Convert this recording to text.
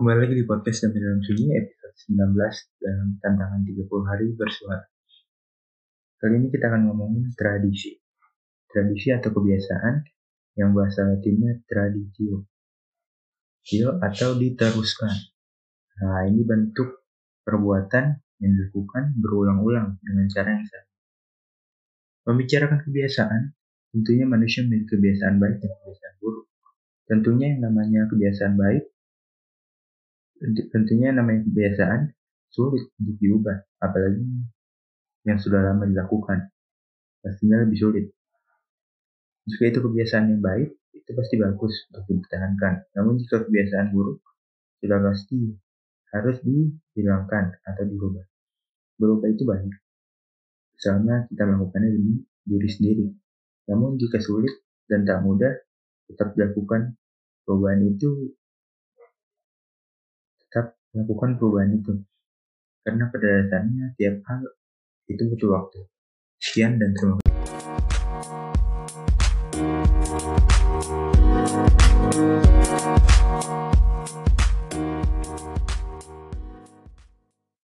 di podcast dan dalam sunyi episode 19 dalam tantangan 30 hari bersuara. Kali ini kita akan ngomongin tradisi. Tradisi atau kebiasaan yang bahasa latinnya traditio. Tio atau diteruskan. Nah, ini bentuk perbuatan yang dilakukan berulang-ulang dengan cara yang sama. Membicarakan kebiasaan, tentunya manusia memiliki kebiasaan baik dan kebiasaan buruk. Tentunya yang namanya kebiasaan baik tentunya namanya kebiasaan sulit untuk diubah, apalagi yang sudah lama dilakukan. Pastinya lebih sulit. Jika itu kebiasaan yang baik, itu pasti bagus untuk dipertahankan. Namun jika kebiasaan buruk, sudah pasti harus dihilangkan atau dirubah. Berubah itu baik, selama kita melakukannya demi diri sendiri. Namun jika sulit dan tak mudah, tetap dilakukan perubahan itu tetap melakukan perubahan itu. Karena pada dasarnya tiap hal itu butuh waktu. Sekian dan terima kasih.